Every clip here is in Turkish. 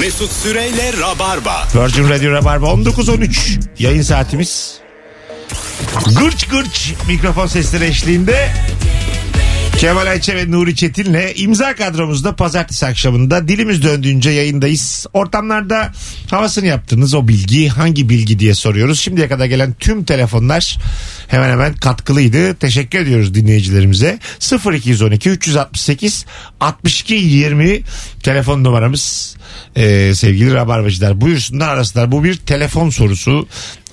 Mesut Süreyle Rabarba. Virgin Radio Rabarba 19.13 yayın saatimiz. Gırç gırç mikrofon sesleri eşliğinde Kemal Ayçe ve Nuri Çetin'le imza kadromuzda pazartesi akşamında dilimiz döndüğünce yayındayız. Ortamlarda havasını yaptığınız o bilgi hangi bilgi diye soruyoruz. Şimdiye kadar gelen tüm telefonlar hemen hemen katkılıydı. Teşekkür ediyoruz dinleyicilerimize. 0212 368 62 20 telefon numaramız Ee, sevgili Rabarbacılar. Buyursunlar arasınlar. Bu bir telefon sorusu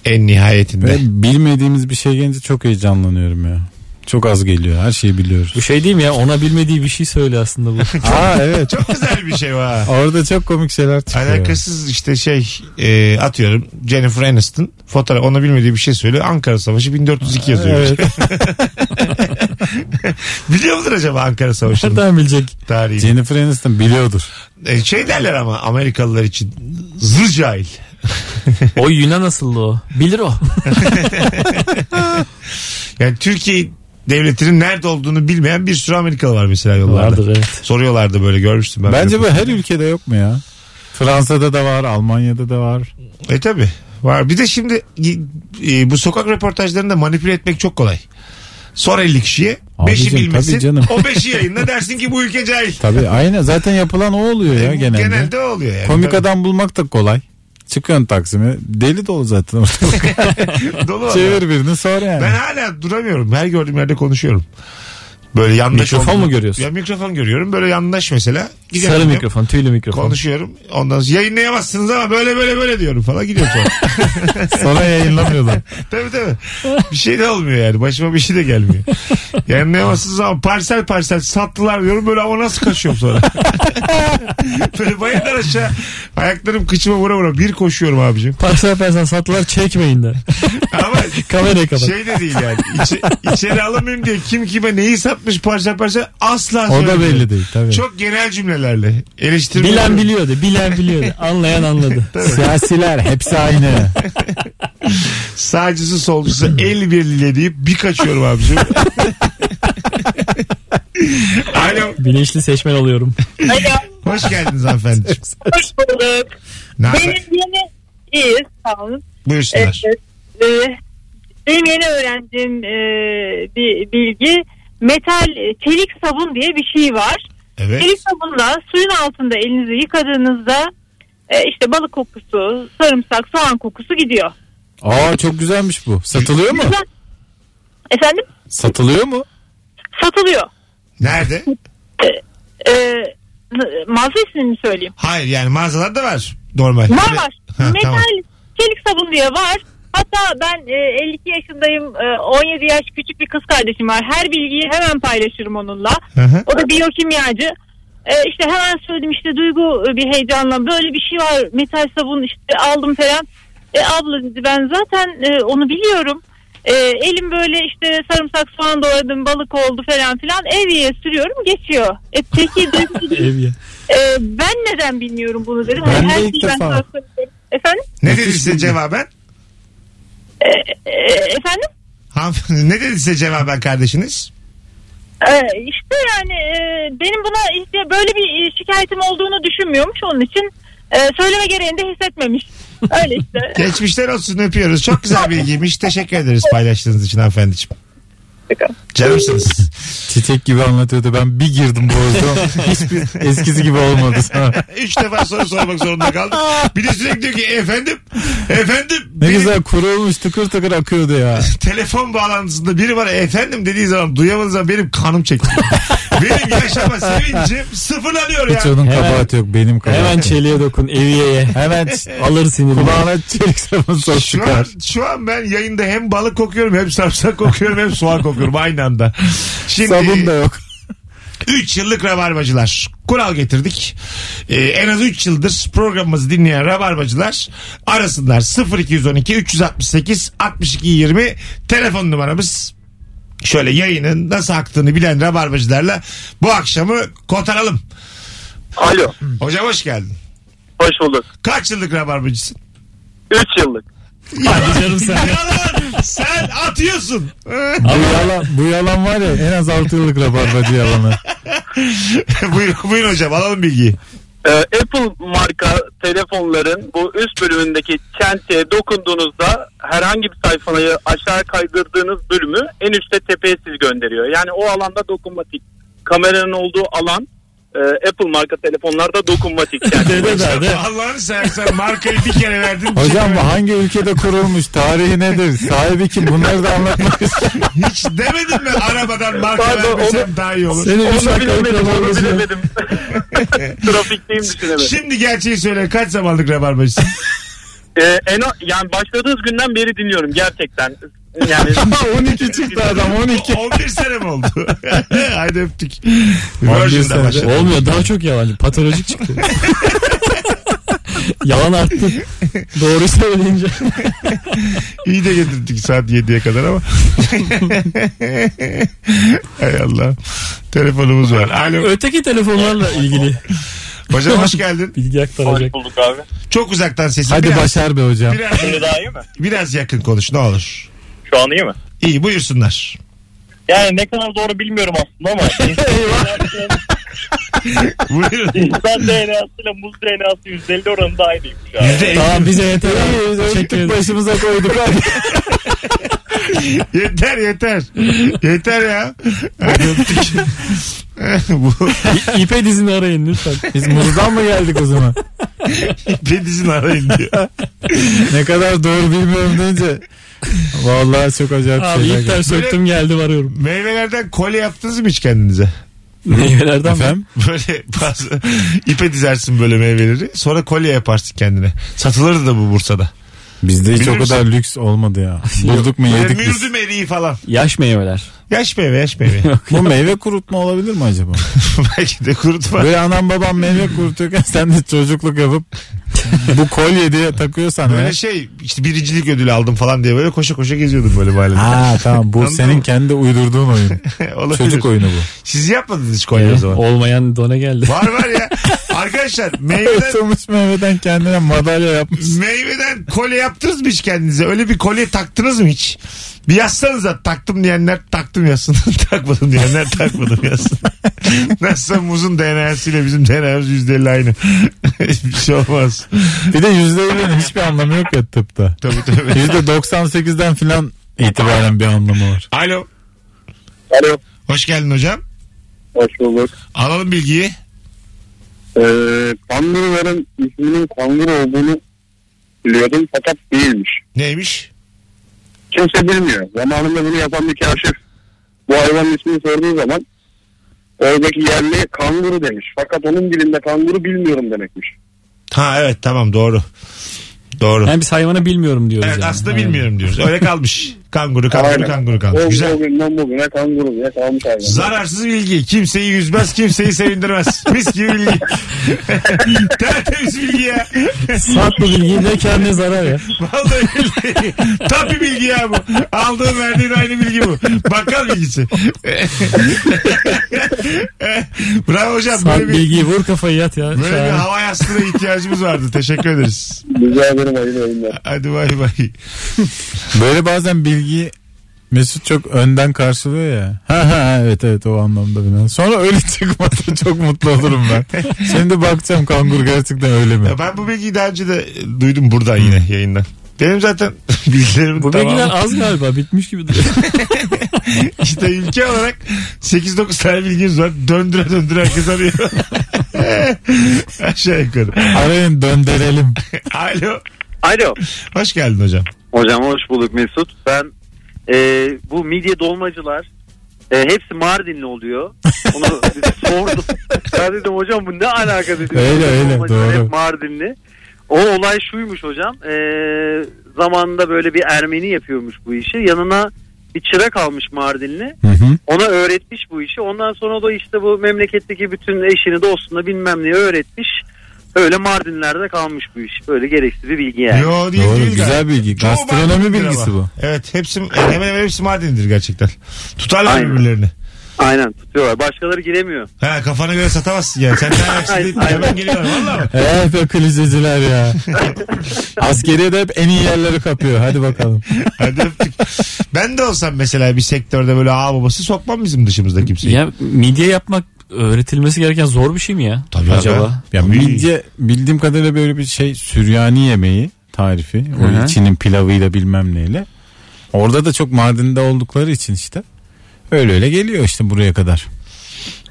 en nihayetinde. Ve bilmediğimiz bir şey gelince çok heyecanlanıyorum ya. Çok az geliyor. Her şeyi biliyoruz. Bu şey değil mi ya ona bilmediği bir şey söyle aslında bu. Aa evet. Çok güzel bir şey var. Orada çok komik şeyler çıkıyor. Alakasız işte şey e, atıyorum Jennifer Aniston fotoğraf ona bilmediği bir şey söylüyor. Ankara Savaşı 1402 yazıyor. Evet. Biliyor mudur acaba Ankara Savaşı'nın Nereden bilecek? tarihini? Jennifer Aniston biliyordur. E, şey derler ama Amerikalılar için zır cahil. O Yunan asıllı o. Bilir o. Yani Türkiye devletinin nerede olduğunu bilmeyen bir sürü Amerikalı var mesela yollarda. Vardır evet. Soruyorlardı böyle görmüştüm ben. Bence bu her ülkede yok mu ya? Fransa'da da var, Almanya'da da var. E tabi var. Bir de şimdi e, bu sokak röportajlarında manipüle etmek çok kolay. Sor 50 kişiye. Abicim, beşi bilmesin. tabii canım. O 5'i yayınla dersin ki bu ülke cahil. Tabii aynı zaten yapılan o oluyor ya genelde. Genelde o oluyor yani. Komik Tabii. adam bulmak da kolay. Çıkıyorsun Taksim'e. Deli dolu zaten ortalık. Dolu valla. Çevir birini sor yani. Ben hala duramıyorum. Her gördüğüm yerde konuşuyorum. Böyle yandaş Mikrofon olduğunu- mu görüyorsun? Ya mikrofon görüyorum. Böyle yandaş mesela. Gidiyorum Sarı mikrofon, tüylü mikrofon. Konuşuyorum. Ondan sonra yayınlayamazsınız ama böyle böyle böyle diyorum falan gidiyorum sonra. Sonra yayınlamıyorlar. tabii tabii. Bir şey de olmuyor yani. Başıma bir şey de gelmiyor. Yayınlayamazsınız ama parsel parsel sattılar diyorum. Böyle ama nasıl kaçıyorum sonra. böyle bayırdan aşağı ayaklarım kıçıma vura vura bir koşuyorum abicim. Parsel parsel sattılar çekmeyin de. Ama Kamerayı kapat. şey de değil yani. İçe, içeri alamayayım diye kim kime neyi satmış parsel parsel asla O da belli değil tabii. Çok genel cümlelerle. Eleştirme. Bilen biliyordu, bilen biliyordu. Anlayan anladı. Siyasiler hepsi aynı. Sağcısı solcusu el birliğiyle deyip bir kaçıyorum abicim. Alo. Bilinçli seçmen oluyorum. Alo. Hoş geldiniz hanımefendiciğim. Hoş bulduk. Ne haber? Benim yeni iyi sağ olun. Buyursunlar. Evet, e, benim yeni öğrendiğim e, bir bilgi metal e, çelik sabun diye bir şey var. Evet. Çelik sabunla suyun altında elinizi yıkadığınızda e, işte balık kokusu, sarımsak, soğan kokusu gidiyor. Aa çok güzelmiş bu. Satılıyor mu? Güzel. Efendim? Satılıyor mu? Satılıyor. Nerede? E, n- mağaza ismini mi söyleyeyim? Hayır yani mağazalarda var. Normal. Var var. Ha, Metal tamam. çelik sabun diye var. Hatta ben e, 52 yaşındayım. E, 17 yaş küçük bir kız kardeşim var. Her bilgiyi hemen paylaşırım onunla. Hı hı. O da biyokimyacı. E, işte hemen söyledim işte Duygu e, bir heyecanla böyle bir şey var metal sabun işte aldım falan. E, abla dedi ben zaten e, onu biliyorum. E, elim böyle işte sarımsak soğan doğradım balık oldu falan filan eviye sürüyorum geçiyor. E, peki Duygu dedi, Ev ya. e, ben neden bilmiyorum bunu dedim. Ben Hani de her ilk şeyi ben defa. Efendim? Ne dedi size cevaben? E, e, efendim? Hanımefendi ne dedi size cevaben kardeşiniz? E, işte yani e, benim buna işte böyle bir e, şikayetim olduğunu düşünmüyormuş onun için e, söyleme gereğini de hissetmemiş. Öyle işte. Geçmişler olsun öpüyoruz. Çok güzel bilgiymiş. Teşekkür ederiz paylaştığınız için hanımefendiciğim. Canımsınız. Çiçek gibi anlatıyordu. Ben bir girdim bu ortama. Hiçbir eskisi gibi olmadı. Üç defa soru sormak zorunda kaldım. Bir de sürekli diyor ki efendim, efendim. Ne benim güzel kurulmuş tıkır tıkır akıyordu ya. Telefon bağlantısında biri var efendim dediği zaman duyamadığım zaman benim kanım çekti. benim yaşama sevincim sıfırlanıyor ya. Hiç onun Hemen- kabahati yok benim kabahatim. Hemen çeliğe dokun, eviyeye. Hemen Alır sinirini. kulağına çelik sabun sok Şu an, çıkar. şu an ben yayında hem balık kokuyorum hem sarımsak kokuyorum hem soğan kokuyorum aynı anda. Şimdi Sabun da yok. 3 yıllık rabarbacılar. Kural getirdik. Ee, en az 3 yıldır programımızı dinleyen rabarbacılar arasınlar 0212 368 62 20 telefon numaramız. Şöyle yayının nasıl aktığını bilen rabarbacılarla bu akşamı kotaralım. Alo. Hocam hoş geldin. Hoş bulduk. Kaç yıllık rabarbacısın? 3 yıllık. Hadi canım sen. Yalan. Sen atıyorsun. Bu yalan, bu yalan var ya en az 6 yıllık rabarbacı yalanı. buyur, buyur hocam alalım bilgiyi. Ee, Apple marka telefonların bu üst bölümündeki çenteye dokunduğunuzda herhangi bir sayfayı aşağı kaydırdığınız bölümü en üstte tepeye siz gönderiyor. Yani o alanda dokunmatik. Kameranın olduğu alan e, Apple marka telefonlarda dokunmatik. Yani. Allah'ını seversen markayı bir kere verdin. bir Hocam kere hangi ülkede kurulmuş? Tarihi nedir? Sahibi kim? Bunları da anlatmak istiyorum. Hiç demedin mi arabadan marka Pardon, vermesem onu- daha iyi olur. Senin üç onu bilemedim, onu bilemedim. Trafikteyim düşünemedim. Şimdi gerçeği söyle kaç zamanlık rabarbacısın? Ee, en, o- yani başladığınız günden beri dinliyorum gerçekten. Yani 12 çıktı adam 12. 11 sene mi oldu? Haydi öptük. 11 Virgin'de senede. başladı. Olmuyor daha çok yalancı. Patolojik çıktı. Yalan arttı. Doğru söyleyince. İyi de getirdik saat 7'ye kadar ama. Hay Allah. Telefonumuz var. Alo. Öteki telefonlarla ilgili Hocam hoş geldin. bilgi aktaracak. bulduk abi. Çok uzaktan sesin. Hadi biraz, başar be hocam. Biraz, daha iyi mi? biraz yakın konuş ne olur. Şu an iyi mi? İyi buyursunlar. Yani ne kadar doğru bilmiyorum aslında ama Buyurun. insan DNA'sı ile muz DNA'sı %50 oranında aynıymış abi. Yüzde Tamam bize yeter. abi. Teşekkür ederim. başımıza koyduk yeter yeter. Yeter ya. Hadi öptük. Bu İ- İpe dizini arayın lütfen. Biz muzdan mı geldik o zaman? pedizin arayın diyor. Ne kadar doğru bilmiyorum deyince. Vallahi çok acayip Abi şeyler ipten geldi. söktüm geldi varıyorum. Meyvelerden kolye yaptınız mı hiç kendinize? Meyvelerden mi? Efendim? Böyle bazı ipe dizersin böyle meyveleri. Sonra kolye yaparsın kendine. Satılırdı da bu Bursa'da. Bizde hiç Bilir o kadar lüks olmadı ya. Bulduk mu Böyle yedik biz. mürdüm eriği falan. Yaş meyveler. Yaş meyve yaş meyve. Bu meyve kurutma olabilir mi acaba? Belki de kurutma. Böyle anam babam meyve kuruturken sen de çocukluk yapıp bu kolye diye takıyorsan Böyle ve... şey işte birincilik ödülü aldım falan diye böyle koşa koşa geziyordum böyle mahallede. Ha tamam bu senin mı? kendi uydurduğun oyun. Olabilir. Çocuk oyunu bu. Siz yapmadınız hiç kolye o zaman. Olmayan dona geldi. Var var ya. Arkadaşlar meyveden, Kurutulmuş meyveden kendine madalya yapmış. meyveden kolye yaptınız mı hiç kendinize? Öyle bir kolye taktınız mı hiç? Bir yazsanıza taktım diyenler taktım yazsın. Takmadım diyenler takmadım yazsın. Nasılsa muzun DNA'sıyla bizim DNA'mız %50 aynı. bir şey olmaz. Bir de yüzde elli'nin hiçbir anlamı yok ya tıpta. Tabii tabii. Yüzde 98'den filan itibaren bir anlamı var. Alo. Alo. Hoş geldin hocam. Hoş bulduk. Alalım bilgiyi. Ee, kanguruların isminin kanguru olduğunu biliyordum fakat değilmiş. Neymiş? Kimse bilmiyor. Zamanında bunu yapan bir kaşif bu hayvanın ismini sorduğu zaman oradaki yerli kanguru demiş. Fakat onun dilinde kanguru bilmiyorum demekmiş. Ha evet tamam doğru. Doğru. Yani biz hayvanı bilmiyoruz diyoruz. Evet yani. aslında bilmiyorum diyoruz. Öyle kalmış. Kanguru kanguru Aynen. kanguru. O, Güzel. o günden bugüne kanguru diye kalmış hayvan. Zararsız bilgi. Kimseyi yüzmez, kimseyi sevindirmez. Mis gibi bilgi. Tertemiz bilgi ya. Sat bu bilgiyi ne kar ne zarar ya. Vallahi billahi. Tam bir bilgi ya bu. Aldığın verdiğin aynı bilgi bu. Bakkal bilgisi. Bravo hocam. Sat Böyle bir, bilgiyi vur kafayı yat ya. böyle bir hava yastığına ihtiyacımız vardı. Teşekkür ederiz. Rica ederim hayırlı. Hadi bay bay. Böyle bazen bilgi Mesut çok önden karşılıyor ya. Ha ha evet evet o anlamda bilen. Sonra öyle çıkmadı çok mutlu olurum ben. Şimdi bakacağım kanguru gerçekten öyle mi? Ya ben bu bilgiyi daha önce de duydum buradan yine yayından. Benim zaten bilgilerim Bu tamam. bilgiler az galiba bitmiş gibi duruyor. İşte ülke olarak 8-9 tane bilgimiz var. Döndüre döndüre herkes arıyor. Aşağı yukarı. Arayın döndürelim. Alo. Alo. Hoş geldin hocam. Hocam hoş bulduk Mesut. Ben e, bu midye dolmacılar e, hepsi Mardinli oluyor. Onu sordum. Ben dedim hocam bu ne alaka dedim. Öyle, öyle, dolmacılar doğru. Hep Mardinli. O olay şuymuş hocam. E, zamanında böyle bir Ermeni yapıyormuş bu işi. Yanına bir çırak almış Mardinli. Hı hı. Ona öğretmiş bu işi. Ondan sonra da işte bu memleketteki bütün eşini dostuna bilmem ne öğretmiş. Öyle Mardinlerde kalmış bu iş. Böyle gereksiz bir bilgi yani. Yo değil Doğru değil güzel galiba. bilgi. Çoğu Gastronomi Mardin'dir bilgisi ama. bu. Evet hepsi hemen hemen hepsi Mardin'dir gerçekten. Tutarlar Aynen. birbirlerini. Aynen tutuyorlar. Başkaları giremiyor. Ha kafana göre satamazsın yani. Sen ne ayaksın değil, Aynen. hemen geliyorlar valla mı? Evet o ya. Askeriye de hep en iyi yerleri kapıyor. Hadi bakalım. Hadi öptük. Ben de olsam mesela bir sektörde böyle ağ babası sokmam bizim dışımızda kimseyi. ya midye yapmak öğretilmesi gereken zor bir şey mi ya? Tabii Acaba? abi. Ya midye bildiğim kadarıyla böyle bir şey Süryani yemeği tarifi. O Hı hı. içinin pilavıyla bilmem neyle. Orada da çok Mardin'de oldukları için işte. Öyle öyle geliyor işte buraya kadar.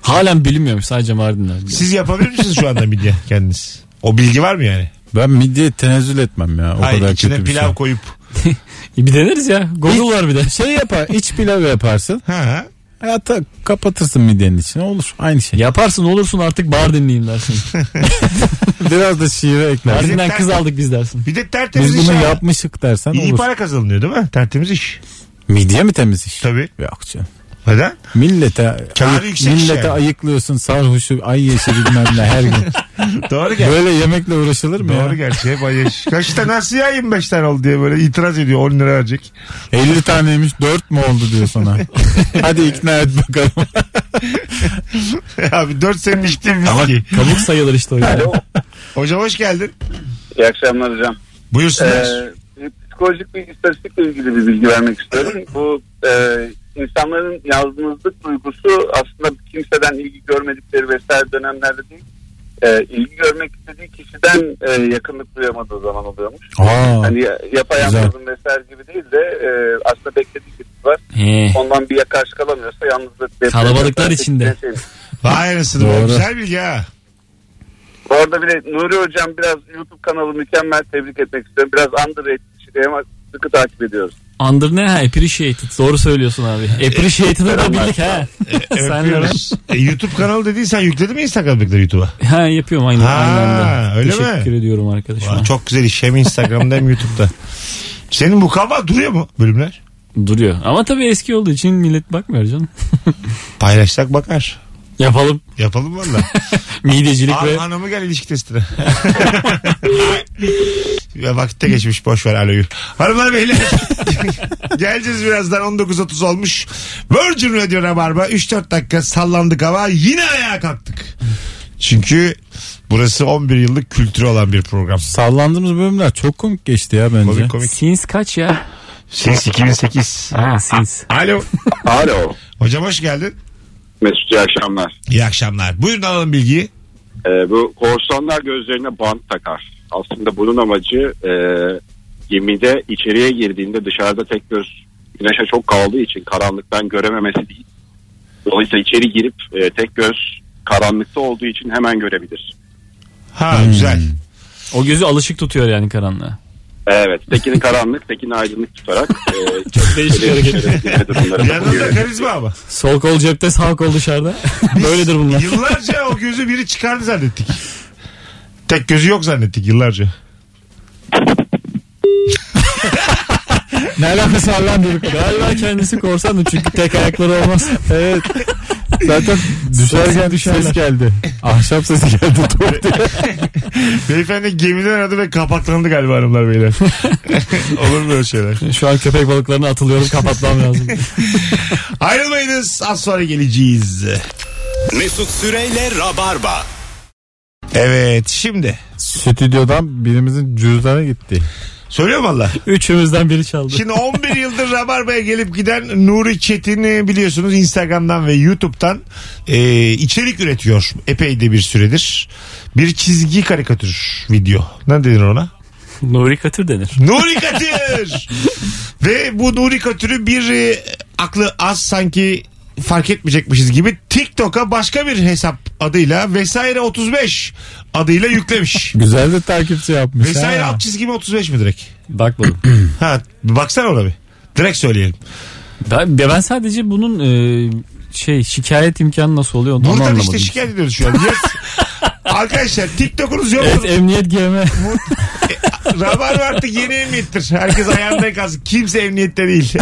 Halen bilinmiyormuş sadece Mardin'de. Siz yapabilir misiniz şu anda midye kendiniz? O bilgi var mı yani? Ben midye tenezzül etmem ya. O Hayır kadar içine kötü bir pilav şey. koyup. Bir deneriz ya. Google var bir de. Şey yapar, iç pilav yaparsın. Ha. Hayatta kapatırsın midyenin içine olur. Aynı şey. Yaparsın olursun artık Mardinliyim dersin. Biraz da şive eklersin. Mardin'den kız aldık biz dersin. Bir de tertemiz Biz iş bunu ha. yapmışık dersen İyi olur. para kazanılıyor değil mi? Tertemiz iş. Midye mi temiz iş? Tabii. Yok canım. Neden? Millete, ayık- millete yani. ayıklıyorsun sarhoşu ay yeşil bilmem ne her gün. Doğru gel. Böyle yemekle uğraşılır mı Doğru ya? gerçi hep ayış. Kaçta nasıl ya 25 tane oldu diye böyle itiraz ediyor 10 lira verecek. 50 taneymiş 4 mü oldu diyor sana. Hadi ikna et bakalım. Abi 4 senin içtiğin viski. Kabuk sayılır işte o ya. Hocam hoş geldin. İyi akşamlar hocam. Buyursunlar. Ee, psikolojik bir istatistikle ilgili bir bilgi vermek istiyorum. Bu e, insanların yalnızlık duygusu aslında kimseden ilgi görmedikleri vesaire dönemlerde değil. E, ilgi görmek istediği kişiden e, yakınlık duyamadığı zaman oluyormuş. Aa, Hani yapayalnızım vesaire gibi değil de e, aslında beklediği birisi var. He. Ondan bir karşı kalamıyorsa yalnızlık. Kalabalıklar içinde. şey. Vay anasını. Doğru. Güzel bilgi ha. Bu arada bir de Nuri Hocam biraz YouTube kanalı mükemmel tebrik etmek istiyorum. Biraz underrated bir şey ama sıkı takip ediyoruz. Under ne ha? Appreciated. Doğru söylüyorsun abi. Appreciated'ı da bildik ha. Sen de Öpüyoruz. E, YouTube kanalı dediğin sen yükledin mi Instagram'dakileri YouTube'a? Ha yapıyorum aynı, Ha, aynı anda. öyle mi? Teşekkür ediyorum arkadaşıma. Vay, çok güzel iş. Hem Instagram'da hem YouTube'da. Senin bu kafa duruyor mu bölümler? Duruyor. Ama tabii eski olduğu için millet bakmıyor canım. Paylaşsak bakar. Yapalım. Yapalım valla. Midecilik Al ve hanımı gel ilişki testine. ya vakitte geçmiş boş ver alo yürü. Hanımlar beyler geleceğiz birazdan 19.30 olmuş. Virgin Radio Rabarba 3-4 dakika sallandık hava yine ayağa kalktık. Çünkü burası 11 yıllık kültürü olan bir program. sallandığımız bölümler çok komik geçti ya bence. Komik komik. Sins kaç ya? Since 2008. Ha Sins. Alo. Alo. Hocam hoş geldin. Mesut iyi akşamlar. İyi akşamlar. Buyurun alalım bilgiyi. Ee, bu korsanlar gözlerine bant takar. Aslında bunun amacı e, gemide içeriye girdiğinde dışarıda tek göz güneşe çok kaldığı için karanlıktan görememesi değil. Dolayısıyla içeri girip e, tek göz karanlıkta olduğu için hemen görebilir. Ha Hmm. güzel. O gözü alışık tutuyor yani karanlığa. Evet. Tekini karanlık, tekini aydınlık tutarak e, çok Değişik hareket. durumları Yanında karizma ama. Sol kol cepte sağ kol dışarıda. Böyledir bunlar. Yıllarca o gözü biri çıkardı zannettik. Tek gözü yok zannettik yıllarca. Ne alakası var lan dedik. Galiba kendisi korsandı çünkü tek ayakları olmaz. Evet. Zaten düşerken ses geldi. Ahşap sesi geldi. Top diye. Beyefendi gemiden aradı ve kapaklandı galiba hanımlar beyler. Olur mu böyle şeyler? Şu an köpek balıklarına atılıyorum kapatmam lazım. Ayrılmayınız az sonra geleceğiz. Mesut Süreyle Rabarba. Evet şimdi. Stüdyodan birimizin cüzdanı gitti. Söylüyorum valla. Üçümüzden biri çaldı. Şimdi 11 yıldır Rabarba'ya gelip giden Nuri Çetin'i biliyorsunuz Instagram'dan ve YouTube'dan e, içerik üretiyor epey de bir süredir. Bir çizgi karikatür video. Ne dedin ona? Nuri Katır denir. Nuri Katır. Ve bu Nuri Katır'ı bir e, aklı az sanki fark etmeyecekmişiz gibi TikTok'a başka bir hesap adıyla vesaire 35 adıyla yüklemiş. Güzel de takipçi yapmış. vesaire ha. alt çizgi mi 35 mi direkt? Bakmadım. Ha baksana ona bir. Direkt söyleyelim. Ben, ben sadece bunun e, şey şikayet imkanı nasıl oluyor onu Buradan anlamadım. işte şikayet ediyoruz şu an. Yes. Arkadaşlar TikTok'unuz yok. Evet emniyet GM. Rabarba artık yeni emniyettir. Herkes ayağında kalsın. Kimse emniyette değil.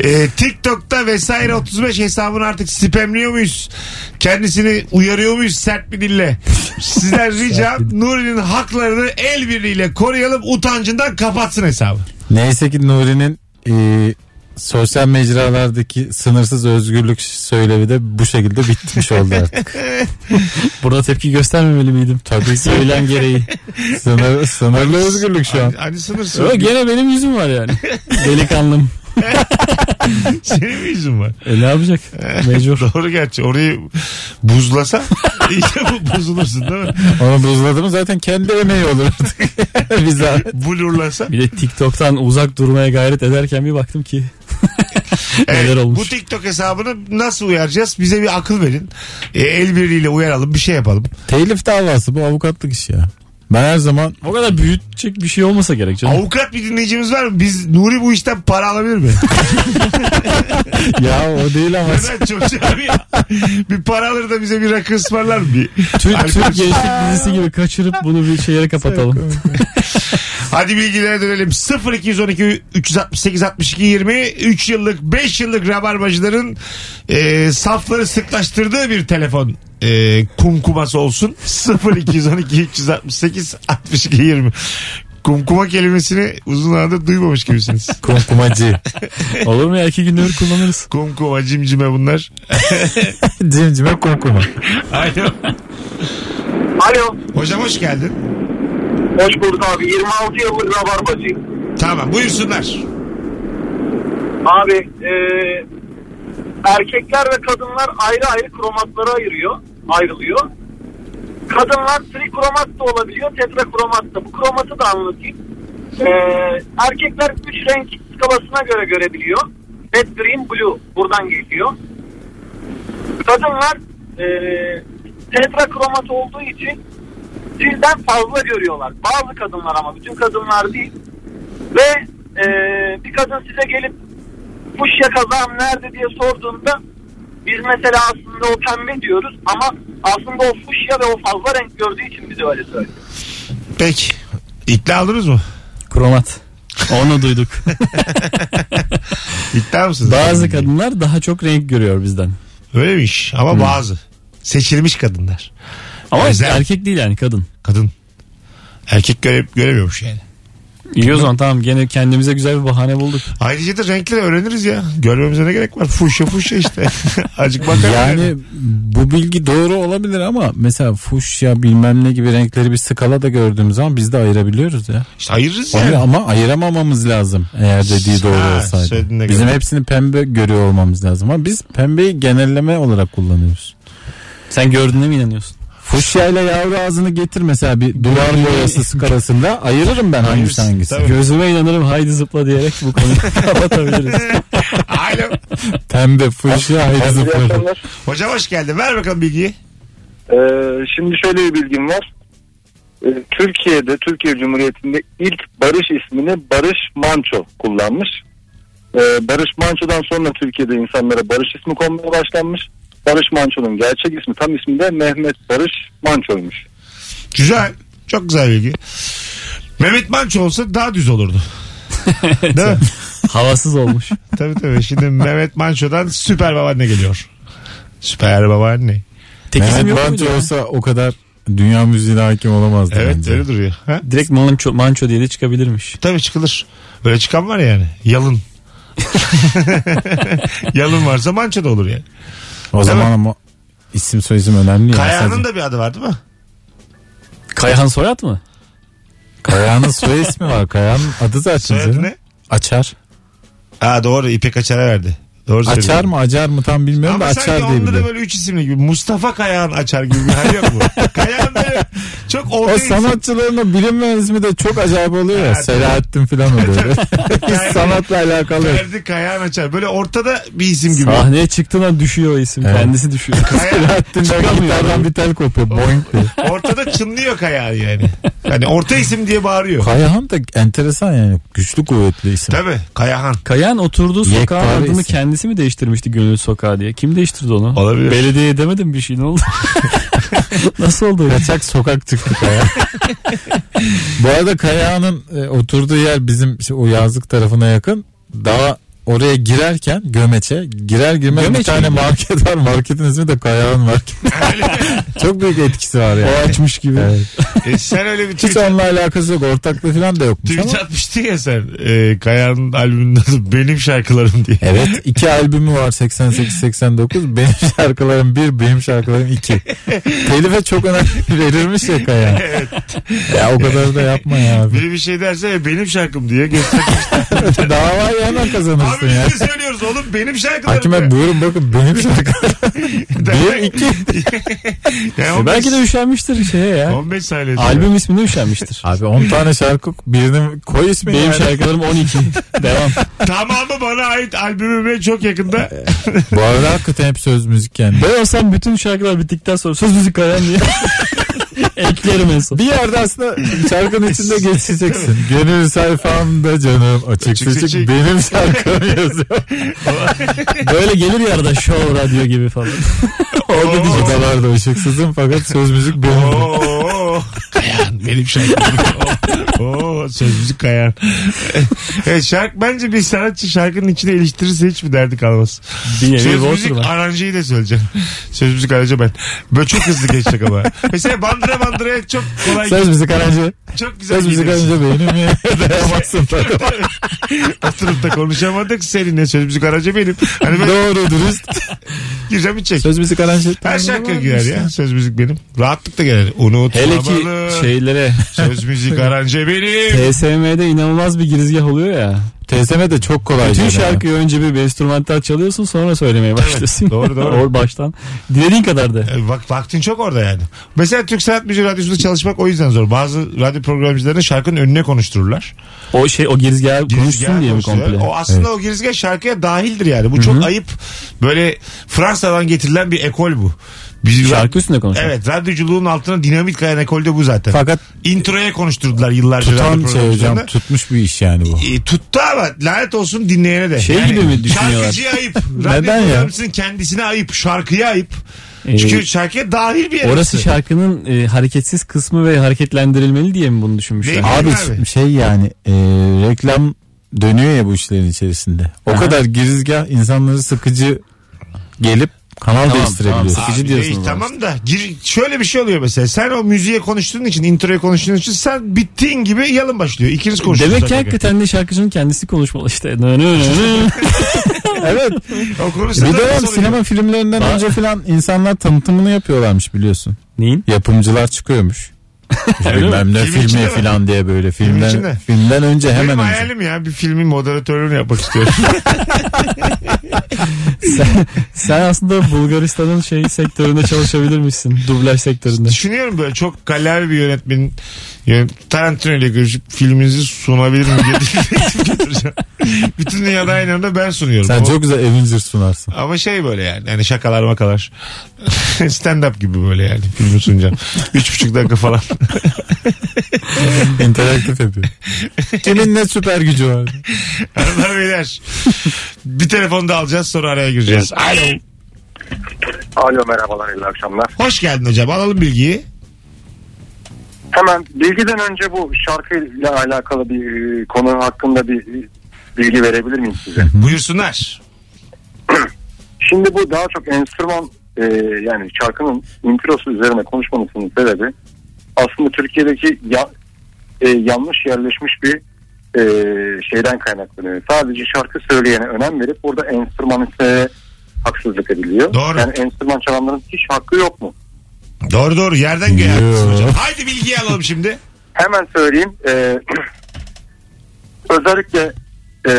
e, TikTok'ta vesaire 35 hesabını artık spamliyor muyuz? Kendisini uyarıyor muyuz sert bir dille? Sizden ricam Nuri'nin haklarını el birliğiyle koruyalım utancından kapatsın hesabı. Neyse ki Nuri'nin e, sosyal mecralardaki sınırsız özgürlük söylevi de bu şekilde bitmiş oldu artık. Burada tepki göstermemeli miydim? Tabii ki. Söylem gereği. Sınır, sınırlı özgürlük şu an. Hani sınırsız. Yo, gene benim yüzüm var yani. Delikanlım. Senin mi yüzün var? E ne yapacak? Mecbur. Doğru gerçi. Orayı buzlasa iyice bu- bozulursun değil mi? Onu buzladım zaten kendi emeği olur artık. bir zahmet. Blurlasa. Bir de TikTok'tan uzak durmaya gayret ederken bir baktım ki Evet, olmuş. bu TikTok hesabını nasıl uyaracağız? Bize bir akıl verin. E, el birliğiyle uyaralım bir şey yapalım. Telif davası bu avukatlık işi ya. Ben her zaman O kadar büyütecek bir şey olmasa gerek canım. Avukat bir dinleyicimiz var mı? Biz Nuri bu işten para alabilir mi? ya o değil ama Neden çocuğa bir, bir para alır da bize bir rakı ısmarlar mı? Bir, Türk, Türk gençlik dizisi gibi kaçırıp bunu bir şeye kapatalım. Hadi bilgilere dönelim. 0212 368 62 20 3 yıllık 5 yıllık rabarbacıların e, safları sıklaştırdığı bir telefon e, kumkuması olsun. 0212 368 62 20 Kumkuma kelimesini uzun zamandır duymamış gibisiniz. kumkumacı. Olur mu ya iki gündür kullanırız. Kumkuma cimcime bunlar. Cimcime kumkuma. Alo. Alo. Hocam hoş geldin. Hoş bulduk abi. 26 yıllık rabarbacıyım. Tamam buyursunlar. Abi e, erkekler ve kadınlar ayrı ayrı kromatlara ayırıyor, ayrılıyor. Kadınlar trikromat da olabiliyor, tetrakromat da. Bu kromatı da anlatayım. E, erkekler 3 renk skalasına göre görebiliyor. Red, green, blue buradan geliyor. Kadınlar e, tetrakromat olduğu için sizden fazla görüyorlar. Bazı kadınlar ama bütün kadınlar değil. Ve e, bir kadın size gelip fuşya kazağım nerede diye sorduğunda biz mesela aslında o pembe diyoruz ama aslında o fuşya ve o fazla renk gördüğü için bize öyle söylüyor. Peki. İkna oldunuz mu? Kromat. Onu duyduk. İkna mısınız? Bazı kadınlar daha çok renk görüyor bizden. Öyleymiş ama bazı. Seçilmiş kadınlar. Ama Özel. erkek değil yani kadın. Kadın. Erkek göre, göremiyormuş yani. İyi o zaman tamam gene kendimize güzel bir bahane bulduk. Ayrıca da renkleri öğreniriz ya. Görmemize ne gerek var? Fuşya fuşya işte. Acık bakalım. Yani bu bilgi doğru olabilir ama mesela fuşya bilmem ne gibi renkleri bir skala da gördüğümüz zaman biz de ayırabiliyoruz ya. İşte ayırırız Onu yani. ama ayıramamamız lazım eğer dediği doğru Ha, olsaydı. Bizim göre. hepsini pembe görüyor olmamız lazım ama biz pembeyi genelleme olarak kullanıyoruz. Sen gördüğüne mi inanıyorsun? Fuşya ile yavru ağzını getir mesela bir duvar boyası skalasında ayırırım ben hangisi hangisi. tabii. Gözüme inanırım haydi zıpla diyerek bu konuyu kapatabiliriz. Alo. Pembe fuşya haydi zıplarım. Hocam hoş geldin. Ver bakalım bilgiyi. Ee, şimdi şöyle bir bilgim var. Ee, Türkiye'de, Türkiye Cumhuriyeti'nde ilk Barış ismini Barış Manço kullanmış. Ee, Barış Manço'dan sonra Türkiye'de insanlara Barış ismi konmaya başlanmış. Barış Manço'nun gerçek ismi tam ismi de Mehmet Barış Manço'ymuş. Güzel. Çok güzel bilgi. Mehmet Manço olsa daha düz olurdu. Değil mi? Havasız olmuş. tabii tabii. Şimdi Mehmet Manço'dan süper babaanne geliyor. Süper babaanne. Tek isim Mehmet yok muydu Manço ya? olsa o kadar dünya müziğine hakim olamazdı Evet bence. öyle duruyor. Ha? Direkt manço, manço diye de çıkabilirmiş. Tabii çıkılır. Böyle çıkan var yani. Yalın. Yalın varsa manço da olur yani. O zaman ama isim soyisim önemli ya. Kaya'nın Sadece- da bir adı var değil mi? Kayhan Soyat mı? Kaya'nın soy ismi var. Kaya'nın adı zaten. Soyadı ne? Açar. Aa doğru İpek Açar'a verdi. Doğru Açar söylüyorsun. mı acar mı tam bilmiyorum Ama da açar diye onda da biliyorum. böyle üç isimli gibi. Mustafa Kayahan Açar gibi bir hal yok mu? Kayahan böyle çok orta O sanatçıların o bilinmeyen ismi de çok acayip oluyor ya. Ha, Selahattin falan oluyor. Hiç sanatla alakalı. yok. Ferdi Kayahan Açar. Böyle ortada bir isim gibi. Sahneye çıktığında düşüyor o isim. Evet. Kendisi düşüyor. Selahattin de gitardan bir tel kopuyor. Boing diye. Ortada çınlıyor Kayahan yani. Yani orta isim diye bağırıyor. Kayahan da enteresan yani. Güçlü kuvvetli isim. Tabii Kayahan. Kayan oturduğu sokağın Yekpare adını isim. kendisi mi değiştirmişti Gönül Sokağı diye? Kim değiştirdi onu? Olabilir. Belediye demedim bir şey ne oldu? Nasıl oldu? Kaçak sokak çıktı Kaya. Bu arada Kaya'nın e, oturduğu yer bizim işte o yazlık tarafına yakın. Daha oraya girerken Gömeç'e girer girmez bir Gömeç tane miydi? market var. Marketin ismi de Kaya'nın market. Çok büyük etkisi var yani. O açmış gibi. Evet. E, sen öyle bir Hiç tweet, onunla alakası yok. Ortaklığı falan da yokmuş tweet ama. atmıştın ya sen. E, Kaya'nın albümünün adı Benim Şarkılarım diye. Evet iki albümü var 88-89 benim şarkılarım bir benim şarkılarım iki. Telife çok önem verirmiş ya Kaya. Ya o kadar da yapma ya abi. Biri bir şey derse "E, benim şarkım diye göstermiş. Davayı hemen Abi kazanırsın ya. biz de söylüyoruz oğlum benim şarkılarım. Hakime buyurun bakın benim şarkılarım. bir iki. E 15 belki de üşenmiştir şeye ya. 15 saniye. Albüm ismine üşenmiştir. Abi 10 tane şarkı birini koy ismini. Benim yani. şarkılarım 12. Devam. Tamamı bana ait albümüme çok yakında. Bu arada hakikaten hep söz müzik yani. Ben olsam bütün şarkılar bittikten sonra söz müzik kayan diye. Eklerim en son. Bir yerde aslında şarkının içinde geçeceksin. Gönül sayfamda canım açık Açık seçik. benim şarkım yazıyor. Böyle gelir ya arada show radyo gibi falan. Orada diyeceksin. Odalarda ışıksızım fakat söz müzik benim. Benim şarkım. Oo, söz müzik kayan. evet, şarkı bence bir sanatçı şarkının içine iliştirirse hiçbir derdi kalmaz. Bir nevi Söz müzik var. aranjeyi de söyleyeceğim. Söz müzik aranjı ben. Böyle çok hızlı geçecek ama. Mesela bandıra bandıraya çok kolay Söz müzik aracı. çok güzel Söz müzik aracı benim ya. Oturup da konuşamadık seninle söz müzik aracı benim. Hani böyle Doğru dürüst. gireceğim içecek. Söz müzik aracı. Her şarkı girer ya. Söz müzik benim. Rahatlıkla gelir. Unutmamalı. Hele ki şeylere Söz müzik aranjı benim. TSM'de inanılmaz bir girizgah oluyor ya. TSM de çok kolay. Bütün şarkıyı önce bir enstrümantal çalıyorsun sonra söylemeye başlıyorsun. doğru, doğru. Or baştan. Dilediğin kadar da. E, Bak vaktin çok orada yani. Mesela Türk Sanat Müziği Radyosu'nda çalışmak o yüzden zor. Bazı radyo programcılarını şarkının önüne konuştururlar. O şey o girizgahı konuşsun Girizgah diye mi komple? O aslında o girizgah şarkıya dahildir yani. Bu çok ayıp. Böyle Fransa'dan getirilen bir ekol bu. Biz Şarkı üstünde konuşuyor. Evet radyoculuğun altına dinamit kayan ekolde bu zaten. Fakat Introya konuşturdular yıllarca radyo tutan şey hocam tutmuş bir iş yani bu. E, tuttu ama lanet olsun dinleyene de. Şey gibi mi düşünüyorlar? Şarkıcıya ayıp. Neden Radyo ya? programcısının kendisine ayıp. Şarkıya ayıp. Ee, Çünkü şarkıya dahil bir yer. Orası şarkının e, hareketsiz kısmı ve hareketlendirilmeli diye mi bunu düşünmüşler? Abi, Abi. şey yani e, reklam dönüyor ya bu işlerin içerisinde. O Aha. kadar girizgah insanları sıkıcı gelip kanal değiştirebiliyorsun. sıkıcı Abi diyorsun o zaman. tamam da gir, şöyle bir şey oluyor mesela. Sen o müziğe konuştuğun için, introya konuştuğun için sen bittiğin gibi yalın başlıyor. İkiniz konuşuyorsunuz. Demek ki hakikaten de şarkıcının kendisi konuşmalı işte. Nö, nö, nö, nö. evet. O konuşsa Bir da dönem sorun sinema yok. filmlerinden önce filan insanlar tanıtımını yapıyorlarmış biliyorsun. Neyin? Yapımcılar çıkıyormuş. Bilmem ne Film içinde filmi mi? filan diye böyle içinde. filmden filmden önce Benim hemen önce. hayalim ya bir filmin moderatörlüğünü yapmak istiyorum. sen, sen aslında Bulgaristan'ın şey sektöründe çalışabilirmişsin. Dublaj sektöründe. Düşünüyorum böyle çok galer bir yönetmenin yönet Tarantino ile görüşüp filminizi sunabilir mi diye teklif götüreceğim. Bütün dünyada aynı anda ben sunuyorum. Sen O- çok güzel Avengers sunarsın. Ama şey böyle yani. Yani şakalar makalar. Stand up gibi böyle yani. Filmi sunacağım. Üç buçuk dakika falan. İnteraktif yapıyor. Kimin ne süper gücü var? Hanımlar beyler. Bir telefon da alacağız sonra araya gireceğiz. Alo. Alo merhabalar iyi akşamlar. Hoş geldin hocam. Alalım bilgiyi. Hemen bilgiden önce bu şarkıyla alakalı bir e, konu hakkında bir e, bilgi verebilir miyim size? Buyursunlar. Şimdi bu daha çok enstrüman e, yani şarkının introsu üzerine konuşmamızın sebebi aslında Türkiye'deki ya, e, yanlış yerleşmiş bir e, şeyden kaynaklanıyor. Sadece şarkı söyleyene önem verip burada enstrümanistlere haksızlık ediliyor. Doğru. Yani enstrüman çalanların hiç hakkı yok mu? Doğru doğru. Yerden Yo. haklısın hocam. Haydi bilgiyi alalım şimdi. Hemen söyleyeyim. E, özellikle e,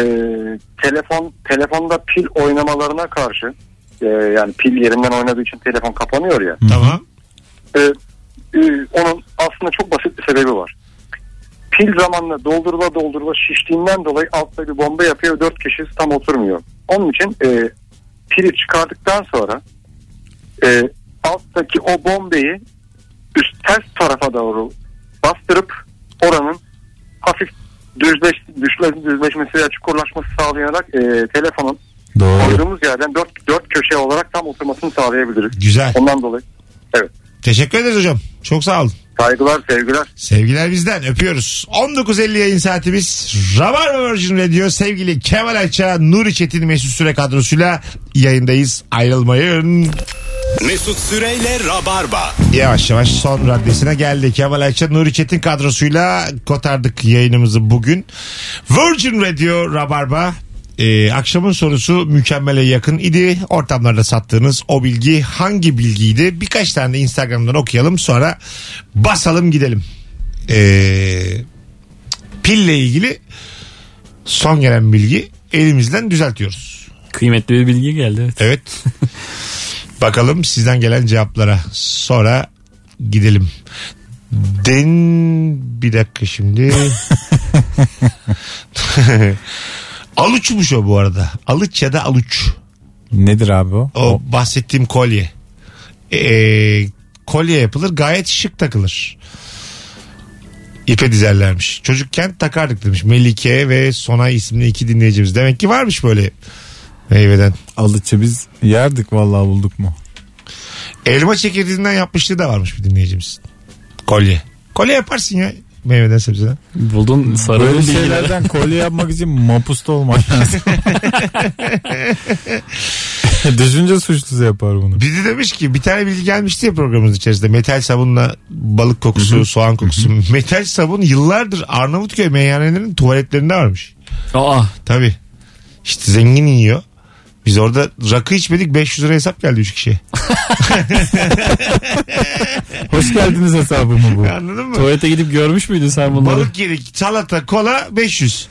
telefon telefonda pil oynamalarına karşı e, yani pil yerinden oynadığı için telefon kapanıyor ya. Tamam. e, e, onun aslında çok basit bir sebebi var. Pil zamanla doldurula doldurula şiştiğinden dolayı altta bir bomba yapıyor. Dört kişisi tam oturmuyor. Onun için e, pili çıkardıktan sonra e, alttaki o bombeyi üst ters tarafa doğru bastırıp oranın hafif düzleş, düşle, düzleşmesi veya çukurlaşması sağlayarak e, telefonun Doğru. koyduğumuz yerden dört, dört köşe olarak tam oturmasını sağlayabiliriz. Güzel. Ondan dolayı Teşekkür ederiz hocam. Çok sağ olun. saygılar sevgiler. Sevgiler bizden öpüyoruz. 19.50 yayın saatimiz. Rabarba Virgin Radio sevgili Kemal Ayça, Nuri Çetin Mesut Süre kadrosuyla yayındayız. Ayrılmayın. Mesut Süreyle Rabarba. Yavaş yavaş son raddesine geldik. Kemal Ayça, Nuri Çetin kadrosuyla kotardık yayınımızı bugün. Virgin Radio Rabarba. Ee, akşamın sorusu mükemmele yakın idi. Ortamlarda sattığınız o bilgi hangi bilgiydi? Birkaç tane de Instagram'dan okuyalım sonra basalım gidelim. Ee, pille ilgili son gelen bilgi elimizden düzeltiyoruz. Kıymetli bir bilgi geldi. Evet. Evet. Bakalım sizden gelen cevaplara. Sonra gidelim. Den bir dakika şimdi. Aluçmuş o bu arada. Alıç ya da aluç. Nedir abi o? O bahsettiğim kolye. Ee, kolye yapılır gayet şık takılır. İpe dizerlermiş. Çocukken takardık demiş. Melike ve Sonay isimli iki dinleyicimiz. Demek ki varmış böyle meyveden. Alıçı biz yerdik vallahi bulduk mu? Elma çekirdeğinden yapmışlığı da varmış bir dinleyicimiz. Kolye. Kolye yaparsın ya meyveden sebzeden. Buldun sarı Böyle şeylerden kolye yapmak için mapusta olmak lazım. Düşünce suçlusu yapar bunu. Bir de demiş ki bir tane bilgi gelmişti ya programımız içerisinde. Metal sabunla balık kokusu, soğan kokusu. Metal sabun yıllardır Arnavutköy meyhanelerinin tuvaletlerinde varmış. Aa Tabii. İşte zengin yiyor. Biz orada rakı içmedik 500 lira hesap geldi 3 kişiye. Hoş geldiniz hesabı mı bu? Anladın mı? tuvalete gidip görmüş müydün sen bunları? Balık yedik, salata, kola 500.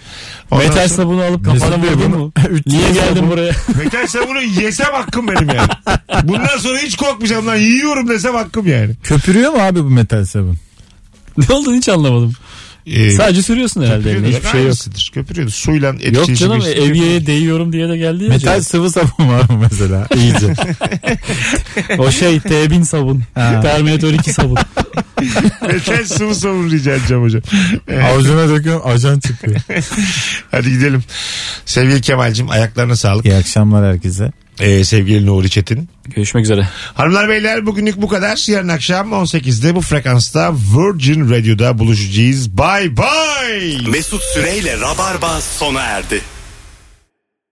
Ondan Metal sonra- sabunu alıp kafana vurdun mu? Niye geldin buraya? Metal sabunu yesem hakkım benim yani. Bundan sonra hiç korkmayacağım lan yiyorum desem hakkım yani. Köpürüyor mu abi bu metal sabun? ne olduğunu hiç anlamadım. Ee, Sadece sürüyorsun herhalde eline hiçbir şey yok. Köpürüyordu. Suyla etkili Yok canım bir- evyeye değiyorum diye de geldi ya. Metal cevap. sıvı sabun var mı mesela? İyice. O şey T1000 sabun. Terminator 2 sabun. Metal sıvı sabun rica edeceğim hocam. Avucuna döküyorum ajan çıkıyor. Hadi gidelim. Sevgili Kemal'cim ayaklarına sağlık. İyi akşamlar herkese. Ee, sevgili Nuri Çetin. Görüşmek üzere. Hanımlar beyler bugünlük bu kadar. Yarın akşam 18'de bu frekansta Virgin Radio'da buluşacağız. Bye bye. Mesut Süreyle Rabarba sona erdi.